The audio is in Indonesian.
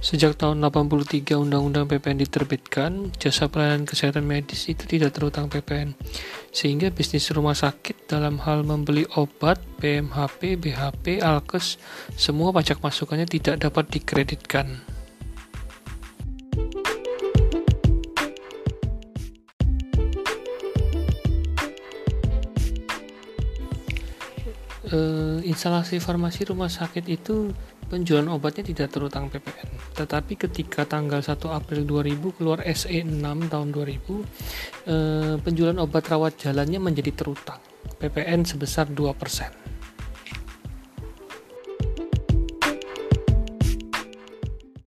Sejak tahun 83 Undang-Undang PPN diterbitkan, jasa pelayanan kesehatan medis itu tidak terutang PPN. Sehingga bisnis rumah sakit dalam hal membeli obat, PMHP, BHP, Alkes, semua pajak masukannya tidak dapat dikreditkan. Uh, instalasi farmasi rumah sakit itu penjualan obatnya tidak terutang PPN. Tetapi ketika tanggal 1 April 2000 keluar SE 6 tahun 2000, eh, penjualan obat rawat jalannya menjadi terutang. PPN sebesar 2%.